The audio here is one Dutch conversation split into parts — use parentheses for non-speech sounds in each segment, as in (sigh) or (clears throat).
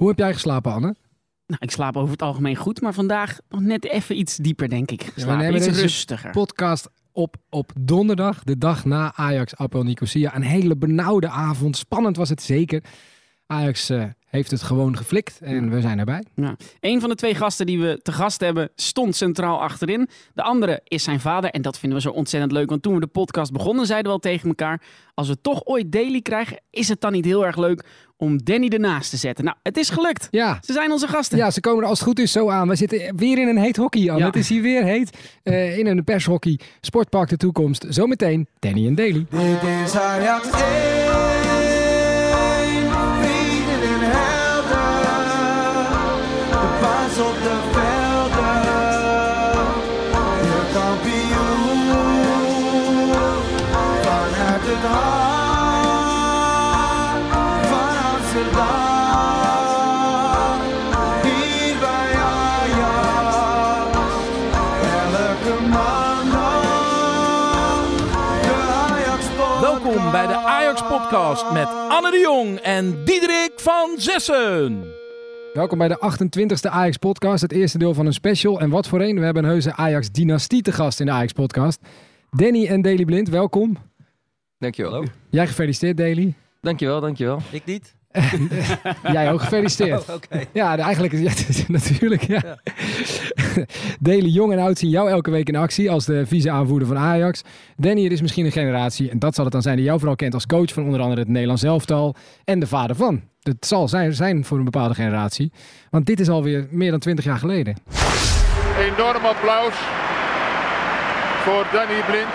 Hoe heb jij geslapen, Anne? Nou, ik slaap over het algemeen goed, maar vandaag nog net even iets dieper, denk ik. Geslapen. nemen iets rustiger. Podcast op op donderdag, de dag na Ajax Appel Nicosia. Een hele benauwde avond. Spannend was het zeker. Ajax eh, heeft het gewoon geflikt en we zijn erbij. Ja. Een van de twee gasten die we te gast hebben stond centraal achterin. De andere is zijn vader en dat vinden we zo ontzettend leuk. Want toen we de podcast begonnen zeiden we al tegen elkaar... als we toch ooit Daily krijgen, is het dan niet heel erg leuk om Danny ernaast te zetten? Nou, het is gelukt. Ja, Ze zijn onze gasten. Ja, ze komen er als het goed is zo aan. We zitten weer in een heet hockey, Jan. Ja. Het is hier weer heet. Eh, in een pershockey. Sportpark de toekomst. Zometeen Danny en Daly. Dit is Ajax Podcast met Anne de Jong en Diederik van Zessen. Welkom bij de 28e Ajax podcast. Het eerste deel van een special. En wat voor een. We hebben een heuse Ajax dynastie te gast in de Ajax podcast. Danny en Daly Blind, welkom. Dankjewel. Jij gefeliciteerd, Daly. Dankjewel, dankjewel. Ik niet? Jij ook gefeliciteerd. (laughs) Oh. Ja, eigenlijk is (laughs) ja, natuurlijk. Ja. (laughs) Daly, jong en oud zien jou elke week in actie als de vice-aanvoerder van Ajax. Danny, er is misschien een generatie, en dat zal het dan zijn, die jou vooral kent als coach van onder andere het Nederlands elftal en de vader van. Het zal zijn, zijn voor een bepaalde generatie, want dit is alweer meer dan 20 jaar geleden. Enorm applaus voor Danny Blind.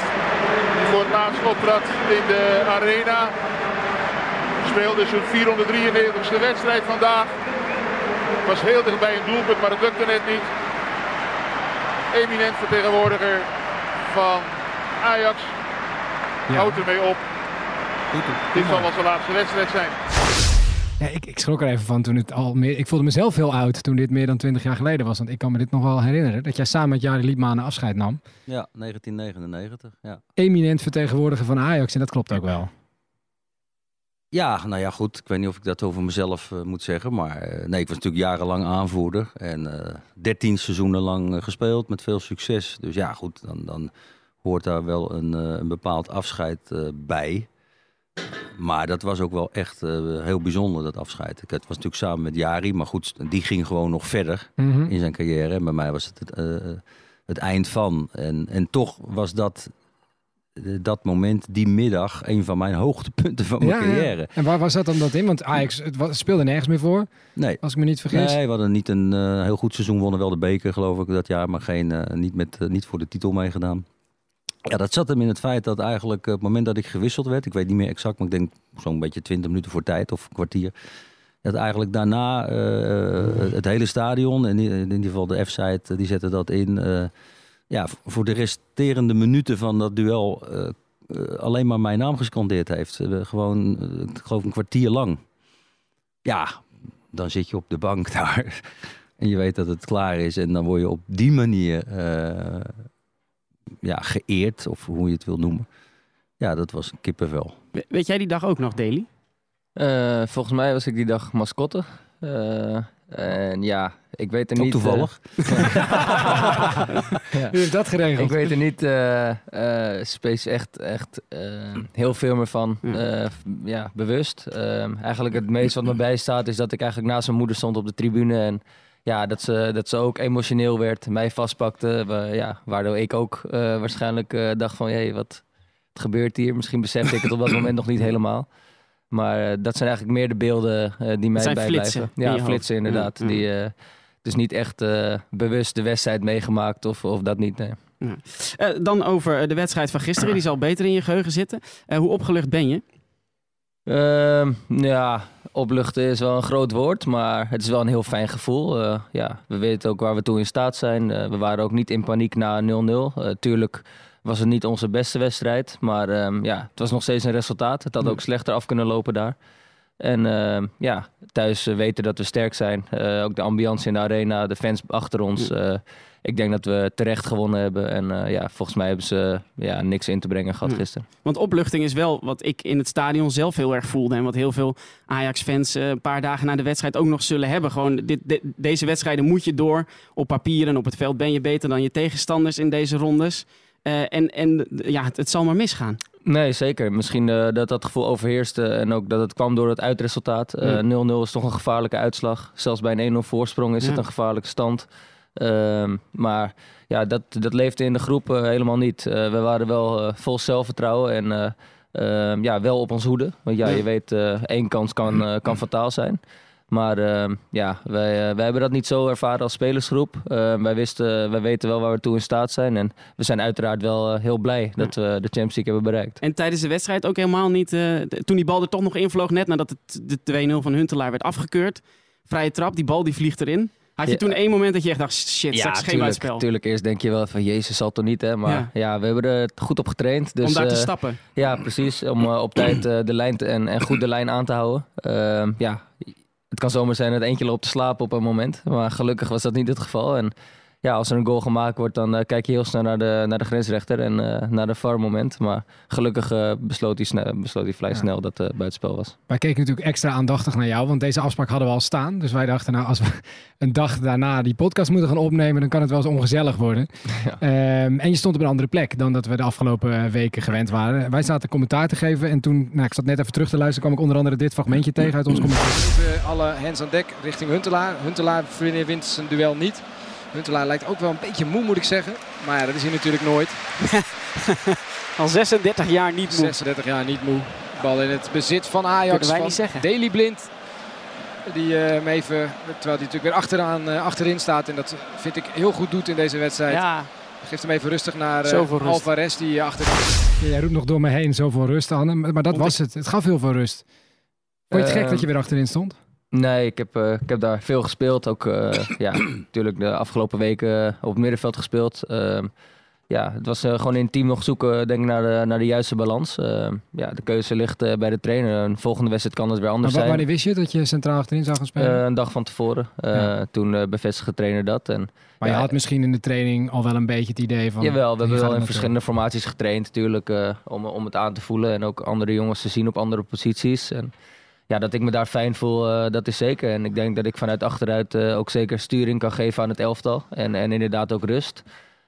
Voor het laatst optrad in de arena. Speelde zijn 493ste wedstrijd vandaag. Was heel dicht bij een doelpunt, maar het lukte net niet. Eminent vertegenwoordiger van Ajax. Ja. Houdt ermee op. Dit zal wel zijn laatste wedstrijd zijn. Ja, ik, ik schrok er even van toen het al meer. Ik voelde mezelf heel oud toen dit meer dan 20 jaar geleden was. Want ik kan me dit nog wel herinneren. Dat jij samen met Jari Liedmanen afscheid nam. Ja, 1999. Ja. Eminent vertegenwoordiger van Ajax. En dat klopt ook wel. Ja, nou ja, goed. Ik weet niet of ik dat over mezelf eh, moet zeggen. Maar eh, nee, ik was natuurlijk jarenlang aanvoerder. En eh 13 seizoenen lang gespeeld met veel succes. Dus ja, goed. Dan, dan hoort daar wel een, een bepaald afscheid bij. Maar dat was ook wel echt heel bijzonder, dat afscheid. Ik, het was natuurlijk samen met Jari. Maar goed, die ging gewoon nog verder. Mhm. in zijn carrière. En bij mij was het het, het eind van. En, en toch was dat, dat moment, die middag, een van mijn hoogtepunten van mijn carrière. En waar, waar zat dan dat in? Want Ajax het was, speelde nergens meer voor, Nee. als ik me niet vergis. Nee, we hadden niet een eh, heel goed seizoen. Wonnen wel de beker, geloof ik, dat jaar. Maar geen, eh, niet, met, eh, niet voor de titel meegedaan. Ja, dat zat hem in het feit dat eigenlijk eh, op het moment dat ik gewisseld werd... ik weet niet meer exact, maar ik denk zo'n beetje 20 minuten voor tijd of een kwartier... dat eigenlijk daarna eh, het hele stadion, en in, in ieder geval de F-site, eh, die zette dat in... ja, voor de resterende minuten van dat duel eh, eh, alleen maar mijn naam gescandeerd heeft. Eh, gewoon, ik geloof een kwartier lang. Ja, dan zit je op de bank (laughs) daar en je weet dat het klaar is. En dan word je op die manier eh, ja, geëerd, of hoe je het wil noemen. Ja, dat was kippenvel. We- Weet jij die dag ook nog, Daly? Eh, volgens mij was ik die dag mascotte. En ja, ik weet er Ook niet... toevallig. (laughs) ja. Wie heeft dat geregeld? Ik weet er niet eh eh, space echt, echt heel veel meer van Ja. ja, bewust. Ehm, eigenlijk het meest wat me bijstaat is dat ik eigenlijk naast mijn moeder stond op de tribune. En ja, dat ze, dat ze ook emotioneel werd, mij vastpakte. ja, waardoor ik ook waarschijnlijk dacht van, hé, wat, wat gebeurt hier? Misschien besefte ik het op dat moment nog niet helemaal. Maar eh, dat zijn eigenlijk meer de beelden eh, die mij bijblijven. Ja, flitsen inderdaad. Ja, ja. Die, eh, dus niet echt bewust de wedstrijd meegemaakt of, of dat niet, nee. Dan over de wedstrijd van gisteren. Die zal beter in je geheugen zitten. Hoe opgelucht ben je? Ehm, ja, opluchten is wel een groot woord, maar het is wel een heel fijn gevoel. Ja, we weten ook waar we toe in staat zijn. We waren ook niet in paniek na 0-0. Eh, tuurlijk was het niet onze beste wedstrijd, maar ehm, ja, het was nog steeds een resultaat. Het had ook slechter af kunnen lopen daar. En ehm, ja, thuis eh, weten dat we sterk zijn. Eh, ook de ambiance in de arena, de fans achter ons. eh, ik denk dat we terecht gewonnen hebben. En ja, volgens mij hebben ze ja, niks in te brengen gehad Ja. gisteren. Want opluchting is wel wat ik in het stadion zelf heel erg voelde. En wat heel veel Ajax-fans een paar dagen na de wedstrijd ook nog zullen hebben. Gewoon dit, dit- deze wedstrijden moet je door. Op papier en op het veld ben je beter dan je tegenstanders in deze rondes. Eh, en en ja, het, het zal maar misgaan. Nee, zeker. Misschien eh, dat dat gevoel overheerste en ook dat het kwam door het uitresultaat. Eh, Ja. 0-0 is toch een gevaarlijke uitslag. Zelfs bij een 1-0 voorsprong is Ja. het een gevaarlijke stand. Ehm, maar ja, dat, dat leefde in de groep eh, helemaal niet. Eh, we waren wel eh, vol zelfvertrouwen en eh, ehm, ja, wel op ons hoede. Want ja, Ja. je weet, eh, één kans kan, eh, kan (clears throat) fataal zijn. Maar ehm, ja, wij, eh, wij hebben dat niet zo ervaren als spelersgroep. Eh, wij, wisten, wij weten wel waar we toe in staat zijn. En we zijn uiteraard wel eh, heel blij dat we de Champions League hebben bereikt. En tijdens de wedstrijd ook helemaal niet. eh, toen die bal er toch nog invloog, net nadat het de 2-0 van Huntelaar werd afgekeurd. Vrije trap, die bal die vliegt erin. Had je Ja. toen één moment dat je echt dacht: shit, straks geen tuurlijk, buitenspel. tuurlijk. Eerst denk je wel van, jezus, zal toch niet, hè? Maar Ja. ja, we hebben er goed op getraind. Dus, om daar te eh, stappen. Ja, precies. Om eh, op tijd eh, de lijn te- en, en goed de lijn aan te houden. Ehm, ja, het kan zomaar zijn dat eentje loopt te slapen op een moment. Maar gelukkig was dat niet het geval. En ja, als er een goal gemaakt wordt, dan eh, kijk je heel snel naar de, naar de grensrechter en eh, naar de VAR-moment. Maar gelukkig eh, besloot, hij snel, besloot hij vrij Ja. snel dat het buitenspel was. Wij keken natuurlijk extra aandachtig naar jou, want deze afspraak hadden we al staan. Dus wij dachten, nou, als we (laughs) een dag daarna die podcast moeten gaan opnemen, dan kan het wel eens ongezellig worden. (laughs) Ehm, en je stond op een andere plek dan dat we de afgelopen weken gewend waren. Wij zaten commentaar te geven en toen, nou, ik zat net even terug te luisteren, kwam ik onder andere dit fragmentje tegen uit ons commentaar. Even alle hands aan dek richting Huntelaar. Huntelaar wint zijn duel niet. Huntelaar lijkt ook wel een beetje moe, moet ik zeggen. Maar ja, dat is hij natuurlijk nooit. (laughs) Al 36 jaar niet moe. 36 jaar niet moe. Bal in het bezit van Ajax. Kunnen wij van niet zeggen. Daily Blind. Die eh, hem even, terwijl hij natuurlijk weer achteraan, eh, achterin staat. En dat vind ik heel goed doet in deze wedstrijd. Ja, Geeft hem even rustig naar eh, rust. Alvarez die achter. Ja, jij roept nog door me heen zoveel rust aan. Maar, maar dat was het. Het gaf heel veel rust. Vond je het gek dat je weer achterin stond? Nee, ik heb, eh, ik heb daar veel gespeeld. Ook eh, (clears throat) ja, natuurlijk de afgelopen weken op het middenveld gespeeld. Ehm, ja, het was eh, gewoon in het team nog zoeken denk ik, naar, de, naar de juiste balans. Ehm, ja, de keuze ligt eh, bij de trainer. Een volgende wedstrijd kan het weer Maar anders wa- zijn. wanneer wist je dat je centraal achterin zou gaan spelen? Eh, een dag van tevoren. Eh, Ja. Toen eh, bevestigde de trainer dat. En, maar je had misschien in de training al wel een beetje het idee van... jawel, we hebben wel in verschillende formaties getraind natuurlijk. eh, om, om het aan te voelen. En ook andere jongens te zien op andere posities. En, ja, dat ik me daar fijn voel, eh, dat is zeker. En ik denk dat ik vanuit achteruit eh, ook zeker sturing kan geven aan het elftal. En, en inderdaad ook rust.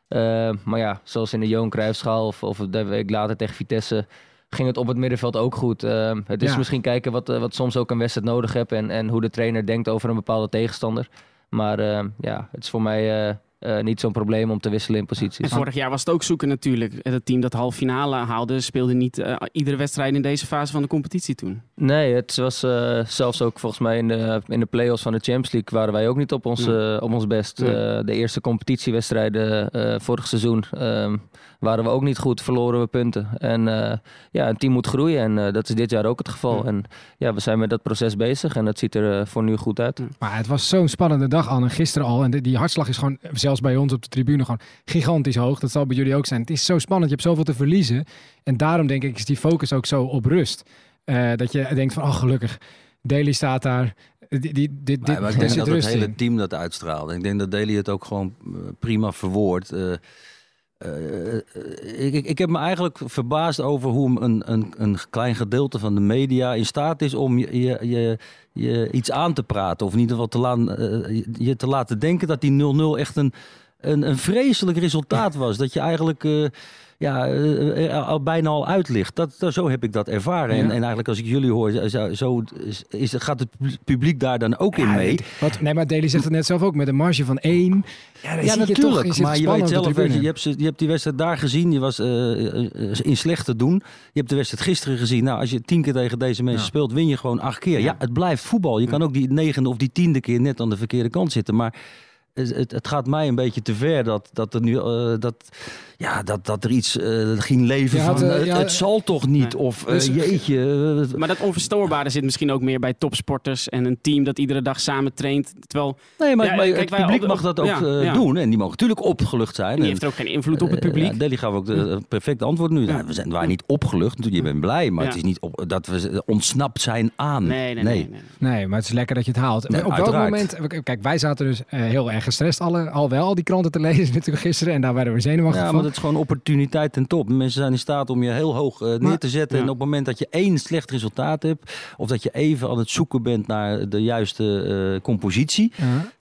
Eh, maar ja, zoals in de Johan Cruijffschaal of, of de week later tegen Vitesse... ging het op het middenveld ook goed. Het is Ja. misschien kijken wat, wat soms ook een wedstrijd nodig hebt... En, en hoe de trainer denkt over een bepaalde tegenstander. Maar ja, het is voor mij eh, niet zo'n probleem om te wisselen in posities. en vorig jaar was het ook zoeken natuurlijk. Het team dat half finale haalde speelde niet eh, iedere wedstrijd in deze fase van de competitie toen. Nee, het was eh, zelfs ook volgens mij in de, in de play-offs van de Champions League waren wij ook niet op ons, Nee. op ons best. Nee. Eh, de eerste competitiewedstrijden eh, vorig seizoen ehm, waren we ook niet goed, verloren we punten. En eh, ja, een team moet groeien en eh, dat is dit jaar ook het geval. Ja. En ja, we zijn met dat proces bezig en dat ziet er voor nu goed uit. Maar het was zo'n spannende dag, Anne. Gisteren al. En die, die hartslag is gewoon, zelfs bij ons op de tribune, gewoon gigantisch hoog. Dat zal bij jullie ook zijn. Het is zo spannend. Je hebt zoveel te verliezen. En daarom denk ik is die focus ook zo op rust. Eh, dat je denkt van, oh gelukkig. Daly staat daar. Die, die, dit, dit, Maar, ik denk dat het hele in. team dat uitstraalt. Ik denk dat Daly het ook gewoon eh, prima verwoordt. Eh, eh, eh, ik, ik, ik heb me eigenlijk verbaasd over hoe een, een, een klein gedeelte van de media in staat is om je, je, je, iets aan te praten. Of in ieder geval te eh, je te laten denken dat die 0-0 echt een, een, een vreselijk resultaat was. Dat je eigenlijk eh, ja, eh, er al bijna al uit ligt. Dat, dat, zo heb ik dat ervaren. En, Ja. en eigenlijk als ik jullie hoor, zo, zo is, gaat het publiek daar dan ook in mee. Wat, nee, maar Daly zegt het net zelf ook. Met een marge van één. Ja, dan Ja, zie je toch, natuurlijk. je maar je weet zelf, weet je, hebt, je hebt die wedstrijd daar gezien. Je was eh, eh, in slecht te doen. Je hebt de wedstrijd gisteren gezien. Nou, als je tien keer tegen deze mensen speelt, win je gewoon acht keer. Ja, Ja. het blijft voetbal. Je kan ook die negende of die tiende keer net aan de verkeerde kant zitten. Maar het, het, gaat mij een beetje te ver dat, dat er nu eh, dat, ja, dat, dat er iets eh, ging leven had, van eh, het, ja, het zal toch niet. Nee. Of eh, Dus- jeetje. Maar dat onverstoorbare zit misschien ook meer bij topsporters en een team dat iedere dag samen traint. Terwijl nee, maar, Ja, maar kijk, het publiek op- mag dat ook ja, eh, ja. doen. En die mogen natuurlijk opgelucht zijn. die En- heeft ook geen invloed op het publiek. ja, Deli gaf ook de perfecte antwoord nu. Ja. Nou, we zijn waren niet opgelucht. Je bent blij, maar Ja. het is niet op, dat we ontsnapt zijn aan. nee, nee, nee. nee, nee. Nee, maar het is lekker dat je het haalt. Nee, op welk moment... Kijk, wij zaten dus eh, heel erg gestrest alle, al wel al die kranten te lezen (laughs) natuurlijk gisteren. En daar werden we zenuwachtig Ja, van. Dat is gewoon opportuniteit ten top. Mensen zijn in staat om je heel hoog eh, neer Maar- te zetten. ja. En op het moment dat je één slecht resultaat hebt... of dat je even aan het zoeken bent naar de juiste eh, compositie...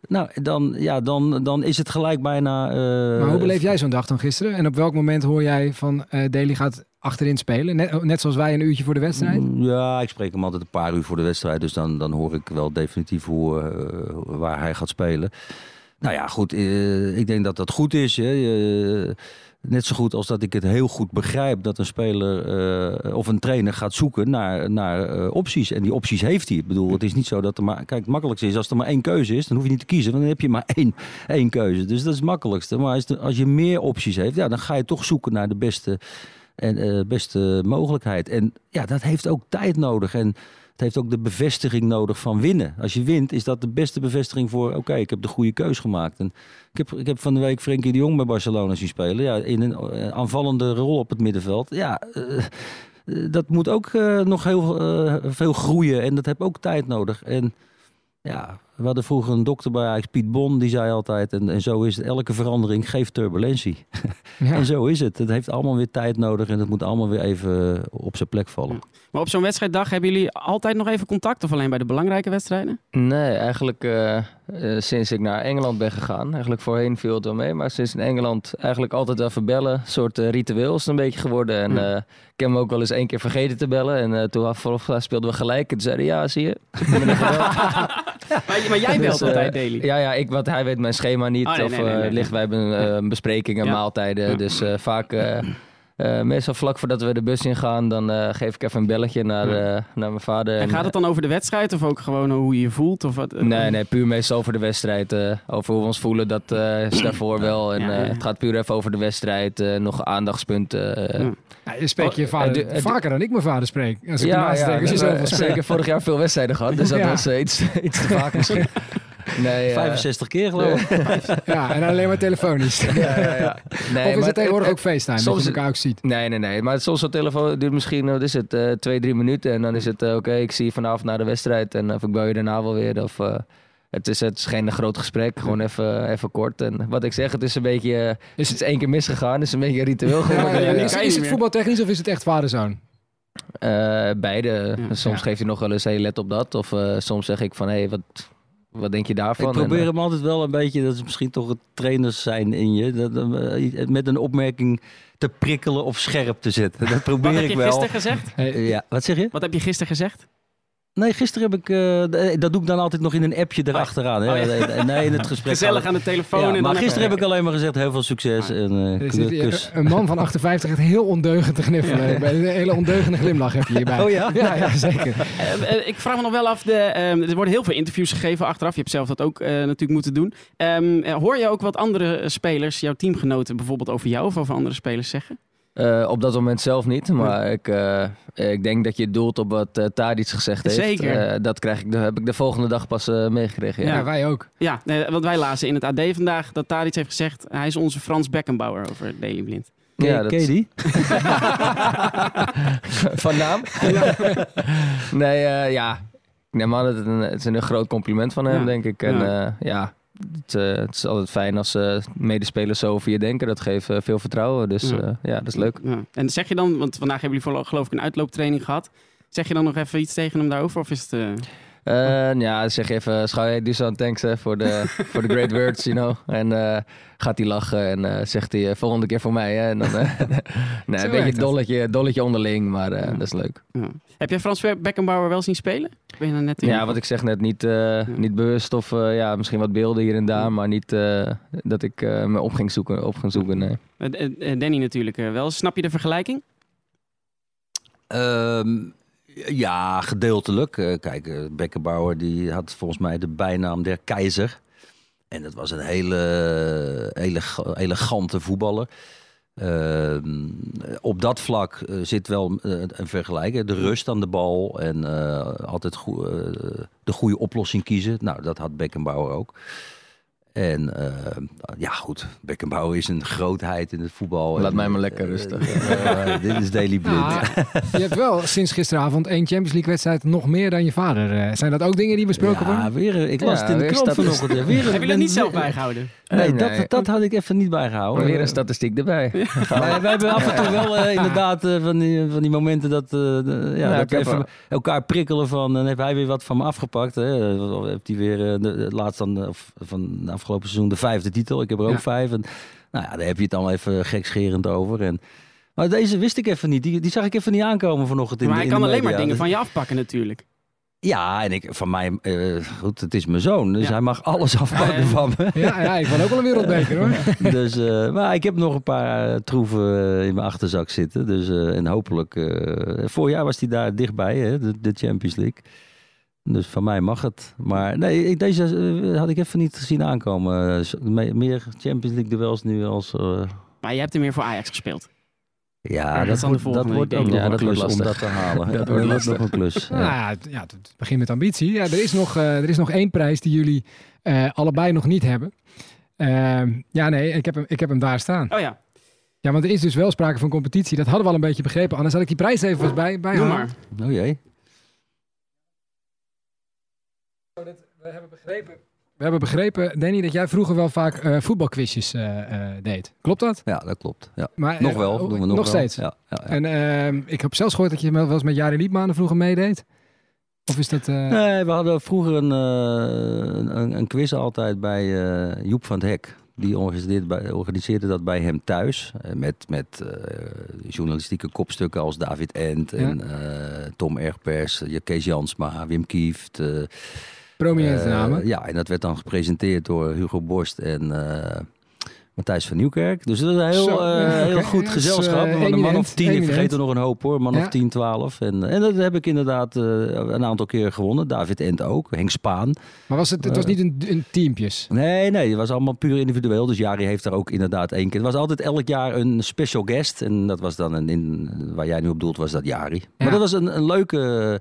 Nou, dan, ja, dan, dan is het gelijk bijna... eh, Maar hoe beleef jij zo'n dag dan gisteren? En op welk moment hoor jij van Daly gaat achterin spelen? Net, net zoals wij een uurtje voor de wedstrijd? Mm, Ja, ik spreek hem altijd een paar uur voor de wedstrijd. Dus dan, dan hoor ik wel definitief hoe, waar hij gaat spelen. Nou ja, goed. ik denk dat dat goed is. Hè. Net zo goed als dat ik het heel goed begrijp dat een speler eh, of een trainer gaat zoeken naar, naar eh, opties. En die opties heeft hij. Ik bedoel, het is niet zo dat er maar. Kijk, het makkelijkste is als er maar één keuze is, dan hoef je niet te kiezen. Dan heb je maar één, één keuze. Dus dat is het makkelijkste. Maar als, als je meer opties heeft, ja, dan ga je toch zoeken naar de beste en eh, beste mogelijkheid. En ja, dat heeft ook tijd nodig. En het heeft ook de bevestiging nodig van winnen. Als je wint, is dat de beste bevestiging voor... oké, ik heb de goede keus gemaakt. En ik, heb, ik heb van de week Frenkie de Jong bij Barcelona zien spelen. Ja, in een eh, aanvallende rol op het middenveld. Ja, eh, eh, dat moet ook nog heel veel groeien. En dat heeft ook tijd nodig. En ja, we hadden vroeger een dokter bij Ajax, Piet Bon, die zei altijd... en, en zo is het, elke verandering geeft turbulentie. (laughs) Ja. En zo is het. Het heeft allemaal weer tijd nodig en het moet allemaal weer even op zijn plek vallen. Maar op zo'n wedstrijddag hebben jullie altijd nog even contact of alleen bij de belangrijke wedstrijden? Nee, eigenlijk eh, eh, sinds ik naar Engeland ben gegaan. Eigenlijk voorheen viel het wel mee. Maar sinds in Engeland eigenlijk altijd even bellen. Een soort eh, ritueel is het een beetje geworden. En Ja. eh, ik heb hem ook wel eens één keer vergeten te bellen. En eh, toen speelden we gelijk. En toen zeiden ja, zie je. (laughs) (laughs) Maar, jij belt Dus, eh, altijd, Daily. Ja, ja ik, want hij weet mijn schema niet. Oh, nee, of nee, nee, eh, ligt wij hebben eh, een bespreking en Ja. maaltijden. Dus eh, vaak, eh, meestal vlak voordat we de bus ingaan, dan eh, geef ik even een belletje naar, Ja. eh, naar mijn vader. En gaat het dan over de wedstrijd of ook gewoon hoe je je voelt? Of wat? Nee, nee, puur meestal over de wedstrijd. eh, over hoe we ons voelen, dat eh, is daarvoor wel. En Ja, eh, ja. het gaat puur even over de wedstrijd. eh, nog aandachtspunten. Ja. Ja, je spreekt je Oh, vader vaker dan ik mijn vader spreek. Als ik ja, we zeker vorig jaar veel wedstrijden gehad. Dus dat Ja. was iets, (laughs) iets te vaak (laughs) misschien. Nee, eh, 65 keer geloof ik. (laughs) Ja, en alleen maar telefonisch. ja, ja, ja. (laughs) Nee, of is maar het tegenwoordig ook FaceTime, dat je elkaar ook ziet? Nee, nee, nee. Maar soms zo'n telefoon duurt misschien, wat is het, eh, twee, drie minuten. En dan is het, eh, oké, ik zie je vanavond na de wedstrijd. En of ik bel je daarna wel weer. Of, eh, het, is, het is geen groot gesprek, gewoon even, even kort. En wat ik zeg, het is een beetje, eh, Is het is één keer misgegaan. Het is een beetje een ritueel Ja, geworden. ja, ja, is, het voetbaltechnisch of is het echt vader-zoon? Eh, beide. Ja. Soms Ja. geeft hij nog wel eens, hey, let op dat. Of eh, soms zeg ik van, hé, hey, wat, wat denk je daarvan? Ik probeer En, eh, hem altijd wel een beetje, dat is misschien toch het trainers zijn in je, dat, eh, met een opmerking te prikkelen of scherp te zetten. Dat Wat probeer heb ik je wel. gisteren gezegd? Hey, Ja, wat zeg je? Wat heb je gisteren gezegd? Nee, gisteren heb ik, eh, d- dat doe ik dan altijd nog in een appje erachteraan. hè. Oh, ja. Eh, Nee, in het (laughs) gesprek. Gezellig aan de telefoon. Ja, en maar gisteren heb ik alleen maar gezegd heel veel succes en eh, hier kus. een man van 58 echt heel ondeugend te (laughs) gniffelen. Een hele ondeugende glimlach heb je hierbij. Oh ja? Ja, ja zeker. (laughs) Eh, eh, ik vraag me nog wel af, de, ehm, er worden heel veel interviews gegeven achteraf. Je hebt zelf dat ook eh, natuurlijk moeten doen. Ehm, eh, hoor je ook wat andere eh, spelers, jouw teamgenoten, bijvoorbeeld over jou of over andere spelers zeggen? Eh, op dat moment zelf niet, maar ik, eh, ik denk dat je doelt op wat uh, Tadic gezegd heeft. Zeker. Eh, dat krijg ik, heb ik de volgende dag pas meegekregen. Ja. Ja, wij ook. Ja, nee, want wij lazen in het AD vandaag dat Tadic heeft gezegd... hij is onze Frans Beckenbauer over Daily Blind. Ja, dat- die? (laughs) (laughs) van naam? nee, ja. Ik neem aan dat het, een, het is een groot compliment van hem, Ja. denk ik. En Ja. Het, eh, het is altijd fijn als eh, medespelers zo over je denken. Dat geeft eh, veel vertrouwen. Dus Ja. ja, dat is leuk. Ja. En zeg je dan, want vandaag hebben jullie geloof ik een uitlooptraining gehad... zeg je dan nog even iets tegen hem daarover? Of is het... eh, Eh, ja, zeg even, schouw je Dusan thanks hè, voor de, (laughs) voor de great words, you know. En eh, gaat hij lachen en eh, zegt hij volgende keer voor mij. Hè. En dan, eh, (laughs) nee, een beetje dolletje, dolletje onderling, maar eh, Ja. dat is leuk. ja. Heb jij Frans Beckenbauer wel zien spelen? Ben je er net in? Ja, wat ik zeg net, niet, eh, niet bewust of eh, ja, misschien wat beelden hier en daar, maar niet eh, dat ik eh, me op ging zoeken. Op ging zoeken nee. Danny natuurlijk wel. Snap je de vergelijking? Ehm, ja, gedeeltelijk. Eh, kijk, eh, Beckenbauer die had volgens mij de bijnaam der keizer. En dat was een hele eleg- elegante voetballer. Ehm, op dat vlak eh, zit wel een vergelijking. De rust aan de bal en altijd de goede oplossing kiezen. Nou, dat had Beckenbauer ook. En eh, ja, goed, Beckenbauer is een grootheid in het voetbal. Laat En, mij maar lekker eh, rustig. eh, dit is Daily Blind. Ah, je hebt wel sinds gisteravond één Champions League wedstrijd nog meer dan je vader. Eh, zijn dat ook dingen die besproken Ja, worden? weer, een- ik las Ja, het in de weer krant vanochtend. Ja, weer Heb je dat niet zelf weer- bijgehouden? Nee, Nee, nee. Dat, dat had ik even niet bijgehouden. Weer een statistiek erbij. (laughs) Nee, we hebben af en toe wel eh, inderdaad eh, van, die, van die momenten dat, eh, ja, Nou, dat even elkaar prikkelen van... dan heeft hij weer wat van me afgepakt. Hè. Heeft hij weer eh, de, het laatst dan, eh, of van de afgelopen seizoen de vijfde titel. Ik heb er ook Ja. vijf. En, nou ja, daar heb je het dan even gekscherend over. En, maar deze wist ik even niet. Die, die zag ik even niet aankomen vanochtend in Maar de- hij in kan de alleen maar dingen van je afpakken natuurlijk. Ja, en ik, van mij... eh, goed, het is mijn zoon. Dus Ja. hij mag alles afpakken Ja, ja. van me. Ja, ja, ik wil ook wel een wereldbeker hoor. (laughs) dus, eh, maar ik heb nog een paar eh, troeven in mijn achterzak zitten. Dus, eh, en hopelijk, eh voorjaar was hij daar dichtbij, hè, de, de Champions League. Dus van mij mag het. Maar nee, ik- deze eh, had ik even niet gezien aankomen. Eh, meer Champions League duels nu als... eh, Maar je hebt er meer voor Ajax gespeeld. ja, dat dat, wordt, dat ook idee. nog Ja, een klus om dat te halen. (laughs) Dat Dat wordt nog een klus. Nou Ja. ja, het, ja, het begint met ambitie. Ja, er, is nog, eh, er is nog één prijs die jullie eh, allebei nog niet hebben. Ehm, ja, nee, ik heb, hem, ik heb hem daar staan. Oh ja, Ja, want er is dus wel sprake van competitie. Dat hadden we al een beetje begrepen. Anders had ik die prijs even bij, bij doe maar. Oh jee. We hebben begrepen, we hebben begrepen, Danny, dat jij vroeger wel vaak eh, voetbalquizjes eh, eh, deed. Klopt dat? Ja, dat klopt. Ja. Maar, Nog wel, oh, doen we nog, wel. steeds. Ja, ja, ja. En ehm, ik heb zelfs gehoord dat je wel eens met Jari Liedmanen vroeger meedeed. Of is dat... eh, Nee, we hadden vroeger een, eh, een, een quiz altijd bij eh, Joep van het Hek. Die organiseerde, bij, organiseerde dat bij hem thuis. met met eh, journalistieke kopstukken als David Ent en eh, Tom Ergpers, uh, Kees Jansma, Wim Kieft. eh, prominente eh, namen. Ja, en dat werd dan gepresenteerd door Hugo Borst en eh, Matthijs van Nieuwkerk. Dus dat is een heel, Zo, eh, heel goed gezelschap. een man of tien, ik vergeet er nog een hoop hoor. Een man Ja. of 10, 12. En, en dat heb ik inderdaad een aantal keer gewonnen. David Ent ook, Henk Spaan. Maar was het, het was niet een, een teampjes? Nee, nee, het was allemaal puur individueel. Dus Jari heeft daar ook inderdaad één keer. Het was altijd elk jaar een special guest. En dat was dan een, in, waar jij nu op doelt, was dat Jari. Maar dat was een, een leuke,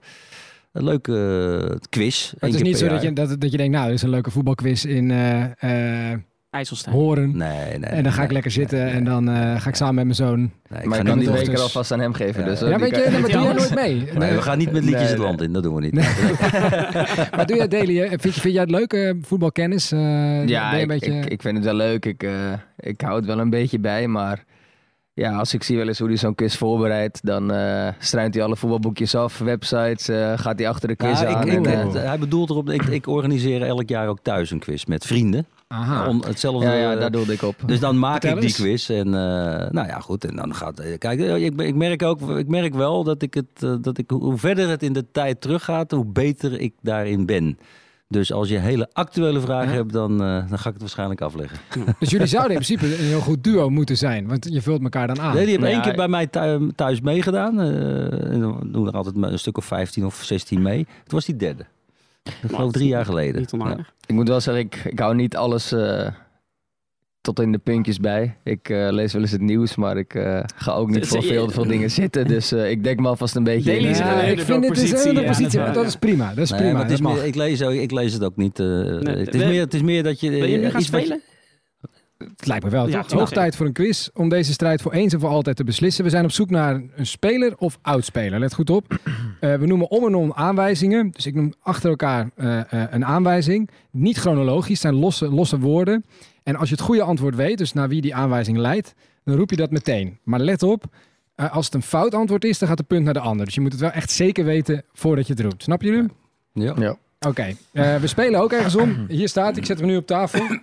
een leuke quiz. Het is keer niet zo dat je, dat, dat je denkt, nou, dit is een leuke voetbalquiz in eh, eh, IJsselstein. Horen. Nee, nee. en dan ga ik nee, lekker zitten nee, en dan eh, ga ik samen met mijn zoon. nee, ik Maar ga je kan niet die beker alvast aan hem geven. Ja. Dus, Ja, Ja, weet je, maar (laughs) doe nooit mee? Nee, we gaan niet met liedjes Nee, het nee. land in. Dat doen we niet. (laughs) Maar doe jij daily? Vind, je, vind jij het leuk, eh, voetbalkennis? Eh, ben Ja, je ik, een beetje... ik, ik vind het wel leuk. Ik, eh, ik hou het wel een beetje bij, maar ja, als ik zie wel eens hoe hij zo'n quiz voorbereidt, dan eh struint hij alle voetbalboekjes af, websites, eh, gaat hij achter de quiz Ja, ik, aan. ik, en, eh, hij bedoelt erop, ik, ik organiseer elk jaar ook thuis een quiz met vrienden. Aha. Om hetzelfde, ja, ja, daar doelde ik op. Dus dan maak Vertel ik die eens. quiz. En eh, nou ja, goed. En dan gaat. eh, Kijk, ik, ik merk ook, ik merk wel dat ik het, dat ik, hoe verder het in de tijd teruggaat, hoe beter ik daarin ben. Dus als je hele actuele vragen Ja. hebt, dan, eh, dan ga ik het waarschijnlijk afleggen. (laughs) Dus jullie zouden in principe een heel goed duo moeten zijn. Want je vult elkaar dan aan. Nee, die hebben één ja, keer bij mij thu- thuis meegedaan. eh, en dan doen er altijd een stuk of 15 of 16 mee. Het was die derde. Ik geloof drie jaar geleden. Niet onaardig. Ik moet wel zeggen, ik, ik hou niet alles eh, tot in de puntjes bij. Ik eh, lees wel eens het nieuws, maar ik eh, ga ook niet Dus, voor veel, veel dingen (laughs) zitten. Dus eh, ik denk me alvast een beetje Daily in. is Ja, een ik vind het is een positie, ja, positie. dat maar is prima. Dat is Nee, prima. is dat meer, ik, lees, ook- ik lees het ook niet. eh, Nee, het, is we- meer, het is meer dat je. Wil je nu gaan spelen? Het lijkt me wel. Ja, toch? Hoog tijd voor een quiz om deze strijd voor eens en voor altijd te beslissen. We zijn op zoek naar een speler of oudspeler. Let goed op. (clears throat) Eh, we noemen om en om aanwijzingen. Dus ik noem achter elkaar eh, eh, een aanwijzing. Niet chronologisch, zijn losse, losse woorden. En als je het goede antwoord weet, dus naar wie die aanwijzing leidt, dan roep je dat meteen. Maar let op, eh, als het een fout antwoord is, dan gaat het punt naar de ander. Dus je moet het wel echt zeker weten voordat je het roept. Snap je nu? Ja. Ja. Oké, eh, we spelen ook ergens om. Hier staat, ik zet hem nu op tafel.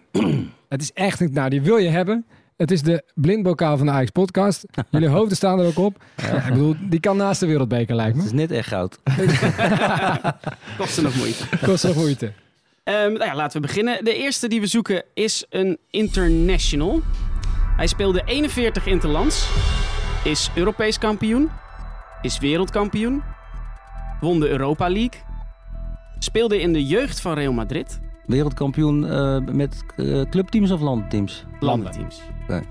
Het is echt, een- nou die wil je hebben. Het is de blindbokaal van de Ajax podcast. Jullie (laughs) hoofden staan er ook op. Ja, ik bedoel, die kan naast de wereldbeker lijkt Het me. is net echt goud. (laughs) Kost er nog moeite. Kost nog moeite. Ehm, nou ja, laten we beginnen. De eerste die we zoeken is een international. Hij speelde 41 interlands. Is Europees kampioen. Is wereldkampioen. Won de Europa League. Speelde in de jeugd van Real Madrid. Wereldkampioen eh, met eh, clubteams of landteams? Landenteams. Oké.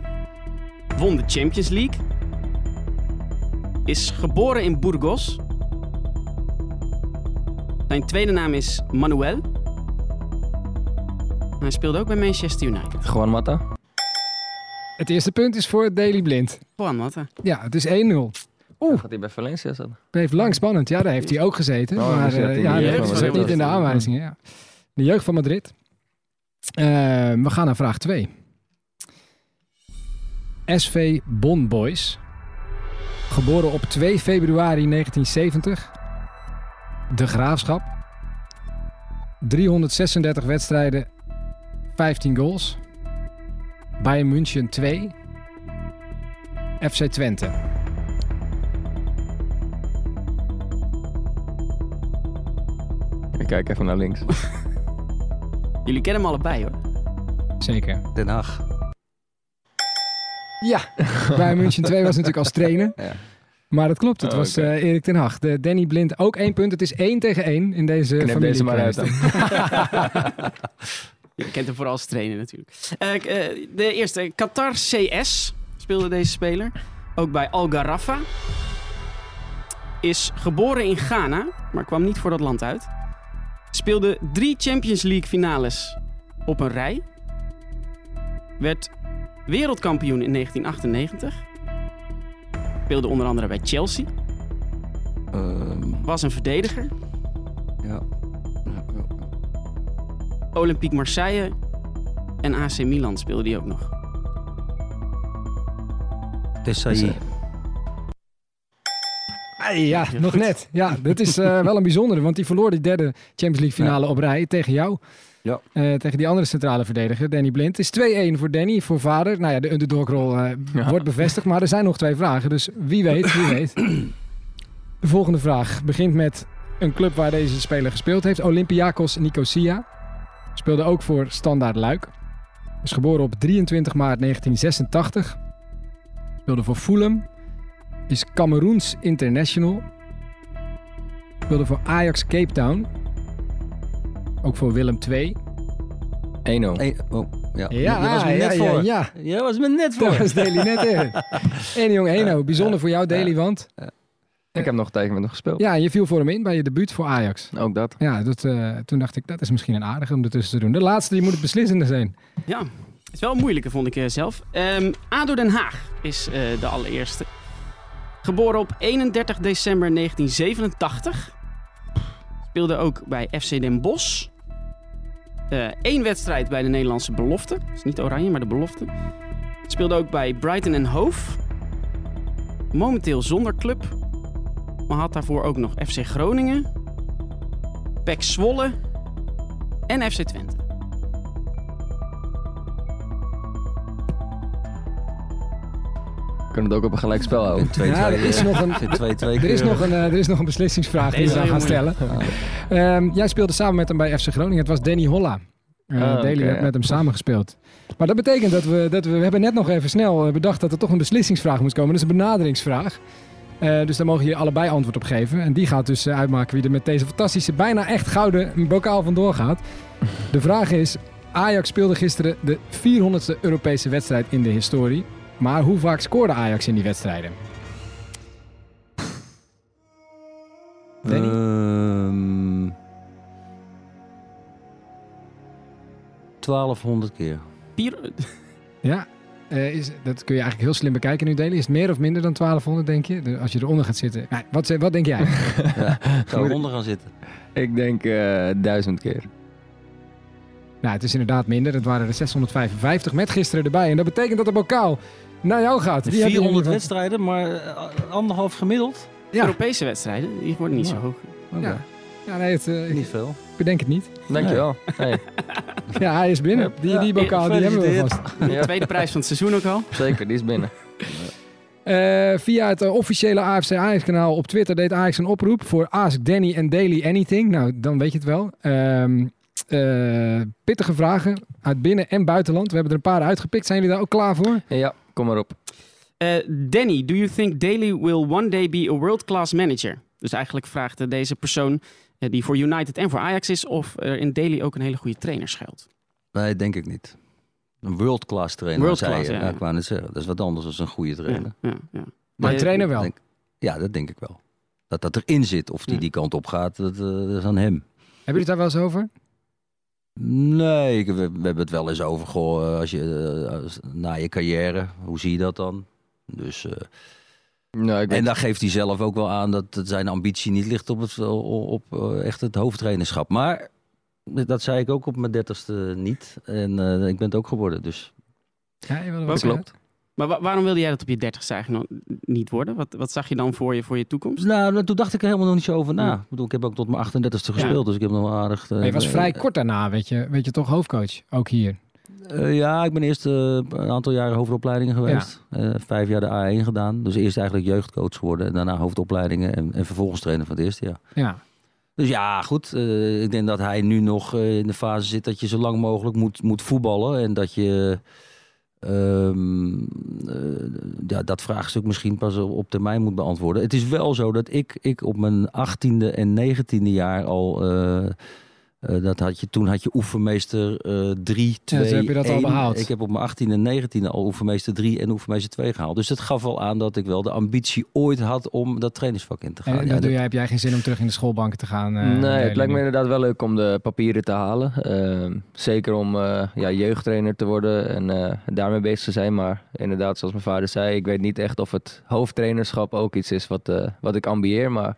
Won de Champions League. Is geboren in Burgos. Zijn tweede naam is Manuel. Hij speelde ook bij Manchester United. Gewoon Matta. Het eerste punt is voor Daily Blind. Juan Mata. Ja, het is 1-0. Oeh. Gaat hij bij Valencia zitten? Bleef lang spannend. Ja, daar heeft hij ook gezeten. Oh, maar eh, in ja, dat zit niet in de aanwijzingen. Ja. De jeugd van Madrid. Eh, we gaan naar vraag 2. SV Bon Boys. Geboren op 2 februari 1970. De Graafschap. 336 wedstrijden, 15 goals. Bayern München 2. FC Twente. Ik kijk even naar links. (laughs) Jullie kennen hem allebei hoor. Zeker. Den Haag. Ja, (laughs) Bayern München 2 was natuurlijk als trainer. Ja. Maar dat klopt, het Oh, was eh, Erik ten Hag. De Danny Blind ook één punt. Het is één tegen één in deze Knip familie. deze maar uit dan. (laughs) (laughs) Je kent hem vooral als trainer natuurlijk. Eh, eh, de eerste, Qatar CS speelde deze speler. Ook bij Al Gharafa. Is geboren in Ghana, maar kwam niet voor dat land uit. Speelde drie Champions League finales op een rij. Werd wereldkampioen in 1998. Speelde onder andere bij Chelsea. Ehm, Was een verdediger. ja. Olympique Marseille en AC Milan speelde die ook nog. Desailly. Ja, nog goed. net. Ja, dat is eh, wel een bijzondere, want die verloor die derde Champions League finale op rij tegen jou. Ja. Eh, tegen die andere centrale verdediger, Danny Blind. Het is 2-1 voor Danny, voor vader. Nou ja, de underdog-rol Ja. wordt bevestigd, maar er zijn nog twee vragen. Dus wie weet, wie weet. De volgende vraag begint met een club waar deze speler gespeeld heeft. Olympiakos Nicosia. Speelde ook voor Standaard Luik. Is geboren op 23 maart 1986. Speelde voor Fulham. Is Cameroens International. Speelde voor Ajax Cape Town. Ook voor Willem II. 1-0. Hey, oh, ja. Ja, Daar was me ja, net ja, voor. ja. Jij was me net voor. (laughs) was Daily net in. (laughs) En jong Eno, bijzonder voor jou Daily, want Ik heb nog met hem gespeeld. ja, je viel voor hem in bij je debuut voor Ajax. Ook dat. Ja, dat, eh, toen dacht ik, dat is misschien een aardige om ertussen te doen. De laatste, die moet het beslissende zijn. Ja, het is wel een moeilijke, vond ik eh, zelf. Ehm ADO Den Haag is eh, de allereerste. Geboren op 31 december 1987. Speelde ook bij FC Den Bosch. Eén wedstrijd bij de Nederlandse belofte. is niet oranje, maar de belofte. Speelde ook bij Brighton en Hove. Momenteel zonder club. Maar had daarvoor ook nog FC Groningen. PEC Zwolle. En FC Twente. Kunnen het ook op een gelijk spel houden. 2-2. Ja, er is eh, nog een- (laughs) vind 2-2 Er is, nog een, eh, er is nog een beslissingsvraag die we gaan stellen. Ehm, jij speelde samen met hem bij FC Groningen. Het was Danny Holla. Uh, Ah, Daly ja. met hem samengespeeld. Maar dat betekent dat we, dat we... We hebben net nog even snel bedacht dat er toch een beslissingsvraag moest komen. Dat is een benaderingsvraag. Eh, dus daar mogen jullie allebei antwoord op geven. En die gaat dus uitmaken wie er met deze fantastische, bijna echt gouden bokaal vandoor gaat. De vraag is... Ajax speelde gisteren de 400ste Europese wedstrijd in de historie. Maar hoe vaak scoorde Ajax in die wedstrijden? Danny? Ehm, 1200 keer. Vier, Ja, eh, is, dat kun je eigenlijk heel slim bekijken nu delen. Is het meer of minder dan 1200, denk je? Als je eronder gaat zitten. Nee, wat, wat denk jij? (laughs) Zou eronder gaan zitten. Ik denk eh, duizend keer. nou, het is inderdaad minder. Het waren er 655 met gisteren erbij. En dat betekent dat de bokaal naar jou gaat. Die heb je in 400 ieder geval- wedstrijden, maar eh, anderhalf gemiddeld? Ja. Europese wedstrijden, die worden niet Ja. zo hoog. Ja. Ja, nee, het, eh, Niet ik veel. bedenk het niet. Dankjewel. Hey, (laughs) Ja, hij is binnen. Die, die bokaal, die hebben we vast. Ja. Tweede prijs van het seizoen ook al. zeker, die is binnen. Eh, via het officiële AFC Ajax kanaal op Twitter deed Ajax een oproep voor Ask Danny en Daily Anything. Nou, dan weet je het wel. Ehm, eh, pittige vragen uit binnen- en buitenland. We hebben er een paar uitgepikt. Zijn jullie daar ook klaar voor? Ja, kom maar op. Eh, Danny, do you think Daly will one day be a world-class manager? Dus eigenlijk vraagt eh, deze persoon, eh, die voor United en voor Ajax is, of er in Daly ook een hele goede trainer schuilt. Nee, denk ik niet. Een world-class trainer, zei je. ja, Ja, ja. ik wou net zeggen. Dat is wat anders dan een goede trainer. Ja, ja, ja. Maar een trainer wel. Denk- ja, dat denk ik wel. Dat dat erin zit. Of die Ja. die kant op gaat, dat, eh, dat is aan hem. Hebben jullie het daar wel eens over? Nee, ik- we, we hebben het wel eens over. Goh, eh, als je, eh, als- na je carrière, hoe zie je dat dan? Dus, eh, Nou, ik weet- en daar geeft hij zelf ook wel aan dat het zijn ambitie niet ligt op, het, op eh, echt het hoofdtrainerschap. Maar dat zei ik ook op mijn dertigste niet. En eh, ik ben het ook geworden. Dus Ja, je wilde Dat wel klopt. Maar wa- waarom wilde jij dat op je dertigste eigenlijk nog niet worden? Wat, wat zag je dan voor je, voor je toekomst? nou, nou, toen dacht ik er helemaal nog niet zo over na. Ja. Ik bedoel, ik heb ook tot mijn 38ste gespeeld, dus ik heb nog wel aardig... eh, Maar je was eh, vrij kort daarna, weet je, weet je toch, hoofdcoach. Ook hier. Eh, ja, ik ben eerst eh, een aantal jaren hoofdopleidingen geweest. Eh, vijf jaar de A1 gedaan. Dus eerst eigenlijk jeugdcoach geworden. En daarna hoofdopleidingen. En, en vervolgens trainer van het eerste jaar. Ja. Dus ja, goed. eh, ik denk dat hij nu nog eh, in de fase zit dat je zo lang mogelijk moet, moet voetballen. En dat je ehm, eh, ja, dat vraagstuk misschien pas op termijn moet beantwoorden. Het is wel zo dat ik, ik op mijn 18e en 19e jaar al. eh, eh, dat had je, toen had je oefenmeester eh 3, 2, dus heb je dat al 1. behaald? Ik heb op mijn 18e en 19e al oefenmeester 3 en oefenmeester 2 gehaald. Dus dat gaf wel aan dat ik wel de ambitie ooit had om dat trainersvak in te gaan. En Ja, dat doe dat- jij, heb jij geen zin om terug in de schoolbanken te gaan? eh, nee, het lijkt me inderdaad wel leuk om de papieren te halen. Ehm, zeker om eh, ja, jeugdtrainer te worden en eh, daarmee bezig te zijn. Maar inderdaad, zoals mijn vader zei, ik weet niet echt of het hoofdtrainerschap ook iets is wat, eh, wat ik ambieer. Maar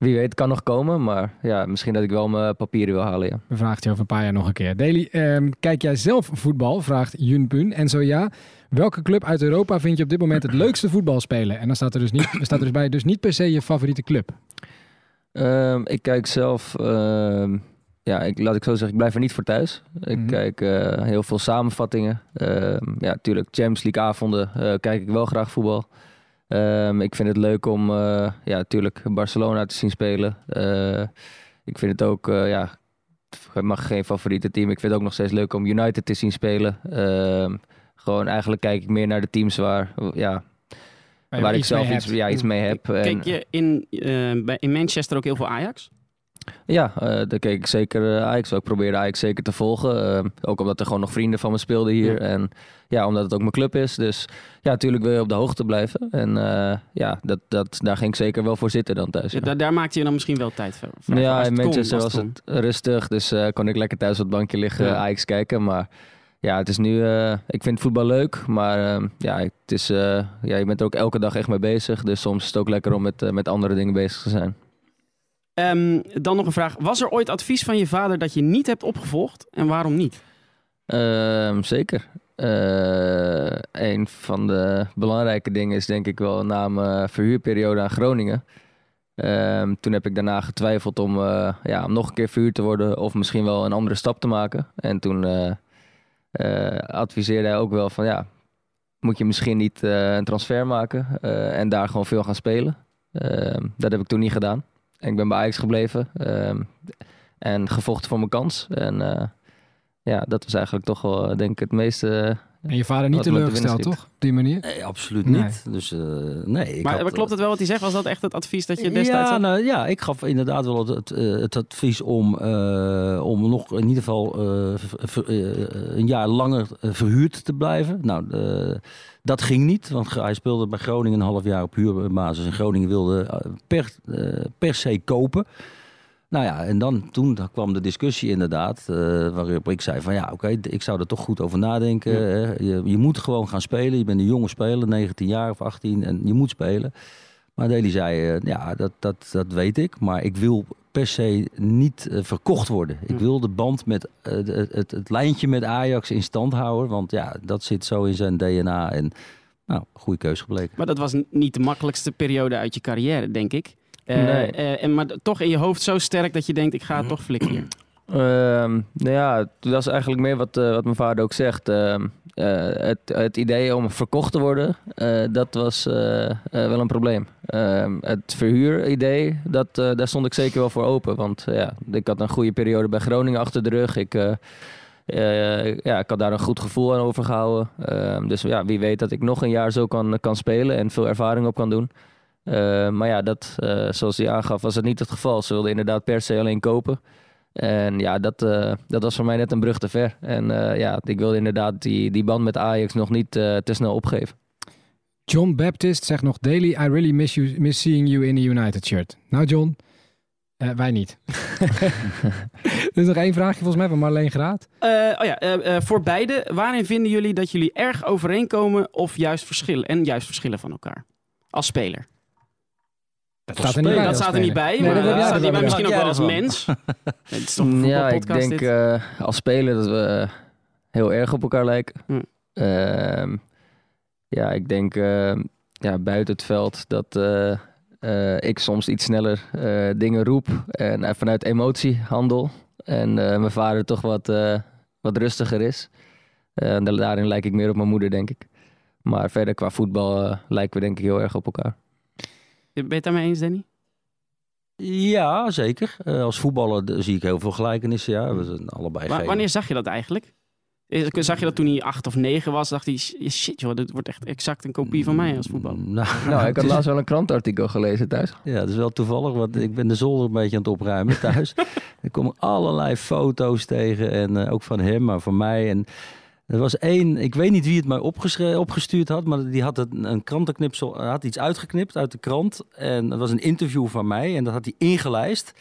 wie weet, kan nog komen. Maar ja, misschien dat ik wel mijn papieren wil halen, ja. We vragen het je over een paar jaar nog een keer. Daily, ehm, kijk jij zelf voetbal? Vraagt Jun Pun. En zo ja, welke club uit Europa vind je op dit moment het (clears throat) leukste voetbal spelen? En dan staat er dus, niet, staat er dus bij, dus niet per se je favoriete club. Ehm, ik kijk zelf, ehm, ja, ik, laat ik zo zeggen, ik blijf er niet voor thuis. Ik Mhm. kijk eh, heel veel samenvattingen. Ehm, ja, natuurlijk, Champions League avonden eh, kijk ik wel graag voetbal. Ehm, ik vind het leuk om, eh, ja, natuurlijk Barcelona te zien spelen. Eh, ik vind het ook, eh, ja, het mag geen favoriete team. Ik vind het ook nog steeds leuk om United te zien spelen. Ehm, gewoon eigenlijk kijk ik meer naar de teams waar, ja, Waar ik zelf iets, ja, iets mee heb. En- Kijk je in, eh, bij, in Manchester ook heel veel Ajax? Ja, eh daar keek ik zeker uh, Ajax. Ik probeerde Ajax zeker te volgen. Eh, ook omdat er gewoon nog vrienden van me speelden hier. Ja. En ja, omdat het ook mijn club is. Dus ja, natuurlijk wil je op de hoogte blijven. En eh, ja, dat, dat, daar ging ik zeker wel voor zitten dan thuis. Ja, Ja, daar, maakte je dan misschien wel tijd voor. ja in kon, Manchester als was kon. het rustig. Dus eh, kon ik lekker thuis op het bankje liggen, Ja. Ajax kijken. Maar ja, het is nu... eh, ik vind voetbal leuk. Maar eh, ja, het is, eh, ja, je bent er ook elke dag echt mee bezig. Dus soms is het ook lekker om met, eh, met andere dingen bezig te zijn. Ehm, dan nog een vraag. Was er ooit advies van je vader dat je niet hebt opgevolgd? En waarom niet? Ehm, zeker. Eh, een van de belangrijke dingen is denk ik wel na mijn verhuurperiode aan Groningen. Ehm, toen heb ik daarna getwijfeld om, eh, ja, om nog een keer verhuurd te worden of misschien wel een andere stap te maken. En toen eh, adviseerde hij ook wel van ja, moet je misschien niet een transfer maken en daar gewoon veel gaan spelen. Dat heb ik toen niet gedaan. Ik ben bij Ajax gebleven ehm, en gevochten voor mijn kans. En eh, ja, dat was eigenlijk toch wel, eh, denk ik, het meeste. En je vader niet teleurgesteld, toch? Op die manier? Nee, absoluut Nee. niet. Dus eh, nee. Ik maar had, maar klopt het wel wat hij zegt? Was dat echt het advies dat je destijds ja, had? nou, ja, ik gaf inderdaad wel het, het, eh, het advies om, eh, om nog in ieder geval eh, ver- eh, een jaar langer eh, verhuurd te blijven. Nou, eh, dat ging niet, want hij speelde bij Groningen een half jaar op huurbasis. En Groningen wilde eh, per, eh, per se kopen. Nou ja, en dan, toen kwam de discussie inderdaad, eh, waarop ik zei van ja, oké, ik zou er toch goed over nadenken. Ja. Je, je moet gewoon gaan spelen. Je bent een jonge speler, 19 jaar of 18, en je moet spelen. Maar Deli zei, eh, ja, dat, dat, dat weet ik, maar ik wil per se niet eh, verkocht worden. Ik wil de band met de- het, het, lijntje met Ajax in stand houden, want ja, dat zit zo in zijn DNA. En nou, goede keus gebleken. Maar dat was niet de makkelijkste periode uit je carrière, denk ik. Eh, Nee. eh, en maar toch in je hoofd zo sterk dat je denkt, ik ga het toch flikken. Ehm, nou ja, het was eigenlijk meer wat, eh, wat mijn vader ook zegt. Ehm, eh, het, het idee om verkocht te worden, dat was wel een probleem. Ehm, het verhuuridee, dat, daar stond ik zeker wel voor open. Want ja, ik had een goede periode bij Groningen achter de rug. Ik, ja, ik had daar een goed gevoel aan overgehouden. Dus ja, wie weet dat ik nog een jaar zo kan, kan spelen en veel ervaring op kan doen. Ehm, maar ja, dat, eh, zoals hij aangaf, was het niet het geval. Ze wilden inderdaad per se alleen kopen. En ja, dat, eh, dat was voor mij net een brug te ver. En eh, ja, ik wilde inderdaad die, die band met Ajax nog niet eh, te snel opgeven. John Baptist zegt nog daily, I really miss, you, miss seeing you in a United shirt. Nou John, Eh, wij niet. (laughs) (laughs) er is nog één vraagje volgens mij van Marleen Graat. Eh, oh ja, eh, eh, voor beide, waarin vinden jullie dat jullie erg overeenkomen of juist verschillen? En juist verschillen van elkaar? Als speler. Dat staat er niet speler. bij. dat als staat er niet speler. bij, Nee, maar dat staat er bij misschien ook wel als mens. Het is toch een Ja, ik denk eh, als speler dat we heel erg op elkaar lijken. Hm. Ehm, ja, ik denk eh, ja, buiten het veld dat eh, eh, ik soms iets sneller eh, dingen roep en eh, vanuit emotie handel. En eh, mijn vader toch wat, eh, wat rustiger is. Eh, daarin lijk ik meer op mijn moeder, denk ik. Maar verder qua voetbal eh, lijken we denk ik heel erg op elkaar. Ben je het daarmee eens, Danny? Ja, zeker. Eh, als voetballer zie ik heel veel gelijkenissen. Ja, we zijn allebei geen... wanneer zag je dat eigenlijk? Eh, Zag je dat toen hij acht of negen was? Dacht hij, shit joh, dit wordt echt exact een kopie van mij als voetballer. (laughs) Nou, Nou, ik het had laatst wel een krantartikel gelezen thuis. Ja, dat is wel toevallig, want ik ben de zolder een beetje aan het opruimen (laughs) thuis. (laughs) er komen allerlei foto's tegen, en eh, ook van hem, maar van mij. En er was één, ik weet niet wie het mij opgestuurd had, maar die had een, een krantenknipsel, hij had iets uitgeknipt uit de krant. En dat was een interview van mij en dat had hij ingelijst.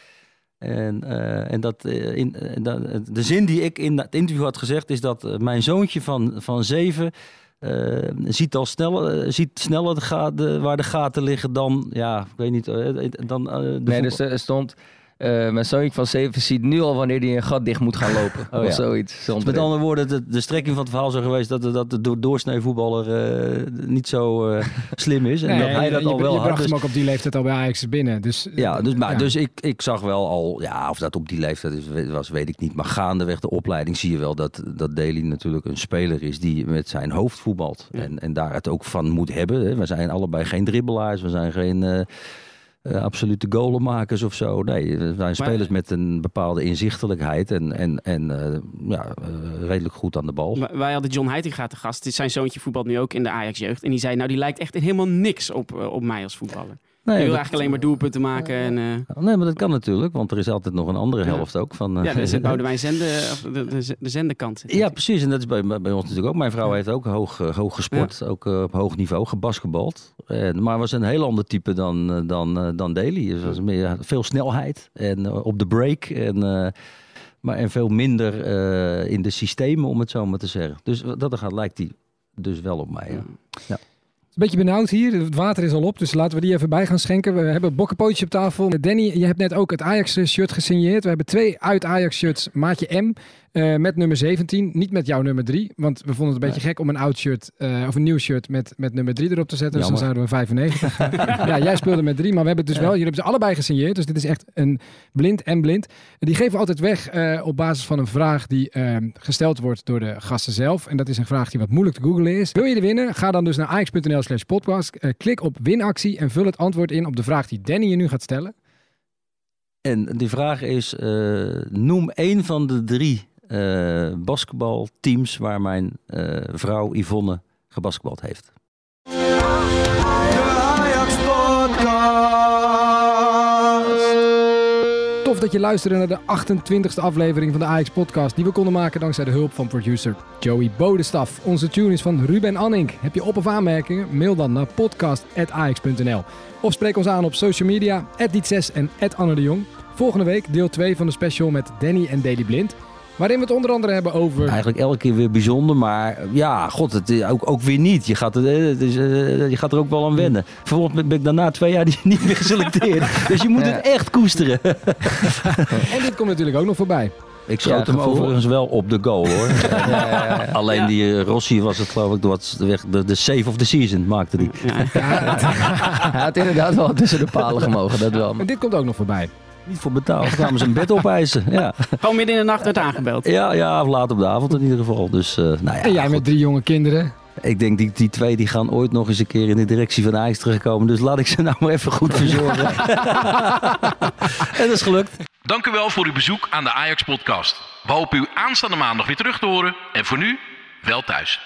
En, eh, en dat, eh, in, eh, dat- de zin die ik in het interview had gezegd is dat eh, mijn zoontje van, van zeven eh, ziet al sneller, eh, ziet sneller de gaten, waar de gaten liggen dan, ja, ik weet niet, eh, dan eh, Nee, dus er stond... eh, mijn zoontje van 7 ziet nu al wanneer hij een gat dicht moet gaan lopen. (laughs) Oh, of ja. zoiets. Stond Met andere woorden, de, de strekking van het verhaal zou geweest dat, de- dat de do- doorsnee voetballer eh, niet zo eh, (laughs) slim is. En Nee, dat hij dat je, al wel je had. bracht Dus- hem ook op die leeftijd al bij Ajax binnen. Dus, Ja, dus, maar, ja. dus ik, ik zag wel al, ja, of dat op die leeftijd is, was, weet ik niet. Maar gaandeweg de opleiding zie je wel dat, dat Daly natuurlijk een speler is die met zijn hoofd voetbalt. Ja. En, en daar het ook van moet hebben. Hè. We zijn allebei geen dribbelaars, we zijn geen eh, eh, absolute golenmakers of zo. Nee, we zijn spelers met een bepaalde inzichtelijkheid en, en, en eh, ja, eh, redelijk goed aan de bal. Wij- Wij hadden John Heitinga te gast. Dit- Zijn zoontje voetbalt nu ook in de Ajax-jeugd. En die zei, nou die lijkt echt helemaal niks op, eh, op mij als voetballer. Nee, die wil dat- eigenlijk alleen maar doelpunten maken. En, eh, Nee, maar dat kan natuurlijk, want er is altijd nog een andere Ja. helft ook. Van, eh, ja, dus (laughs) Boudewijn Zende, of de, de, de zendekant. zit Ja, natuurlijk. precies. En dat is bij, bij ons natuurlijk ook. Mijn vrouw heeft ook hoog, eh, hoog gesport. Ook op hoog niveau, gebasketbald. En, maar was een heel ander type dan, dan, dan Daly. Dus was meer, veel snelheid en op de break. En, maar, en veel minder in de systemen, om het zo maar te zeggen. Dus dat er gaat, lijkt hij dus wel op mij. Ja. Beetje benauwd hier. Het water is al op, dus laten we die even bij gaan schenken. We hebben bokkenpootjes op tafel. Danny, je hebt net ook het Ajax-shirt gesigneerd. We hebben twee uit Ajax-shirts, maatje M, eh, met nummer 17. Niet met jouw nummer 3, want we vonden het een beetje gek om een oud shirt, eh, of een nieuw shirt met, met nummer 3 erop te zetten. Dus dan zouden we 95. (laughs) ja, jij speelde met 3, maar we hebben het dus wel, jullie hebben ze allebei gesigneerd. Dus dit is echt een blind en blind. Die geven we altijd weg eh, op basis van een vraag die eh, gesteld wordt door de gasten zelf. En dat is een vraag die wat moeilijk te googlen is. Wil je er winnen? Ga dan dus naar ajax.nl slash podcast. Klik op winactie en vul het antwoord in op de vraag die Danny je nu gaat stellen. En die vraag is, noem één van de drie eh, basketbalteams waar mijn eh, vrouw Yvonne gebasketbald heeft. Tof dat je luisterde naar de 28e aflevering van de Ajax podcast die we konden maken dankzij de hulp van producer Joey Bodestaf. Onze tune is van Ruben Anning. Heb je op- of aanmerkingen? Mail dan naar podcast.ajax.nl Of spreek ons aan op social media, @diet6 en @anne de Jong. Volgende week deel 2 van de special met Danny en Daily Blind. Waarin we het onder andere hebben over... Eigenlijk elke keer weer bijzonder, maar ja, god, het is ook, ook weer niet. Je gaat, er, eh, het is, eh, je gaat er ook wel aan wennen. Vervolgens ben ik daarna twee jaar (laughs) niet meer geselecteerd. dus je moet Ja. het echt koesteren. (laughs) En dit komt natuurlijk ook nog voorbij. Ik schoot Ja, hem gevoel. overigens wel op de goal hoor. (laughs) Alleen die eh, Rossi was het geloof ik, wat de, de, de save of the season maakte die. Ja. Hij had inderdaad wel tussen de palen gemogen, dat wel. En dit komt ook nog voorbij. Niet voor betaald. Kwamen ze een bed opeisen. Ja, Gewoon midden in de nacht werd aangebeld. ja, ja laat op de avond in ieder geval. Dus eh, nou ja, En jij goed. met drie jonge kinderen. Ik denk die, die twee die gaan ooit nog eens een keer in de directie van Ajax terugkomen. Dus laat ik ze nou maar even goed verzorgen. (laughs) en dat is gelukt. Dank u wel voor uw bezoek aan de Ajax Podcast. We hopen u aanstaande maandag weer terug te horen. En voor nu, wel thuis.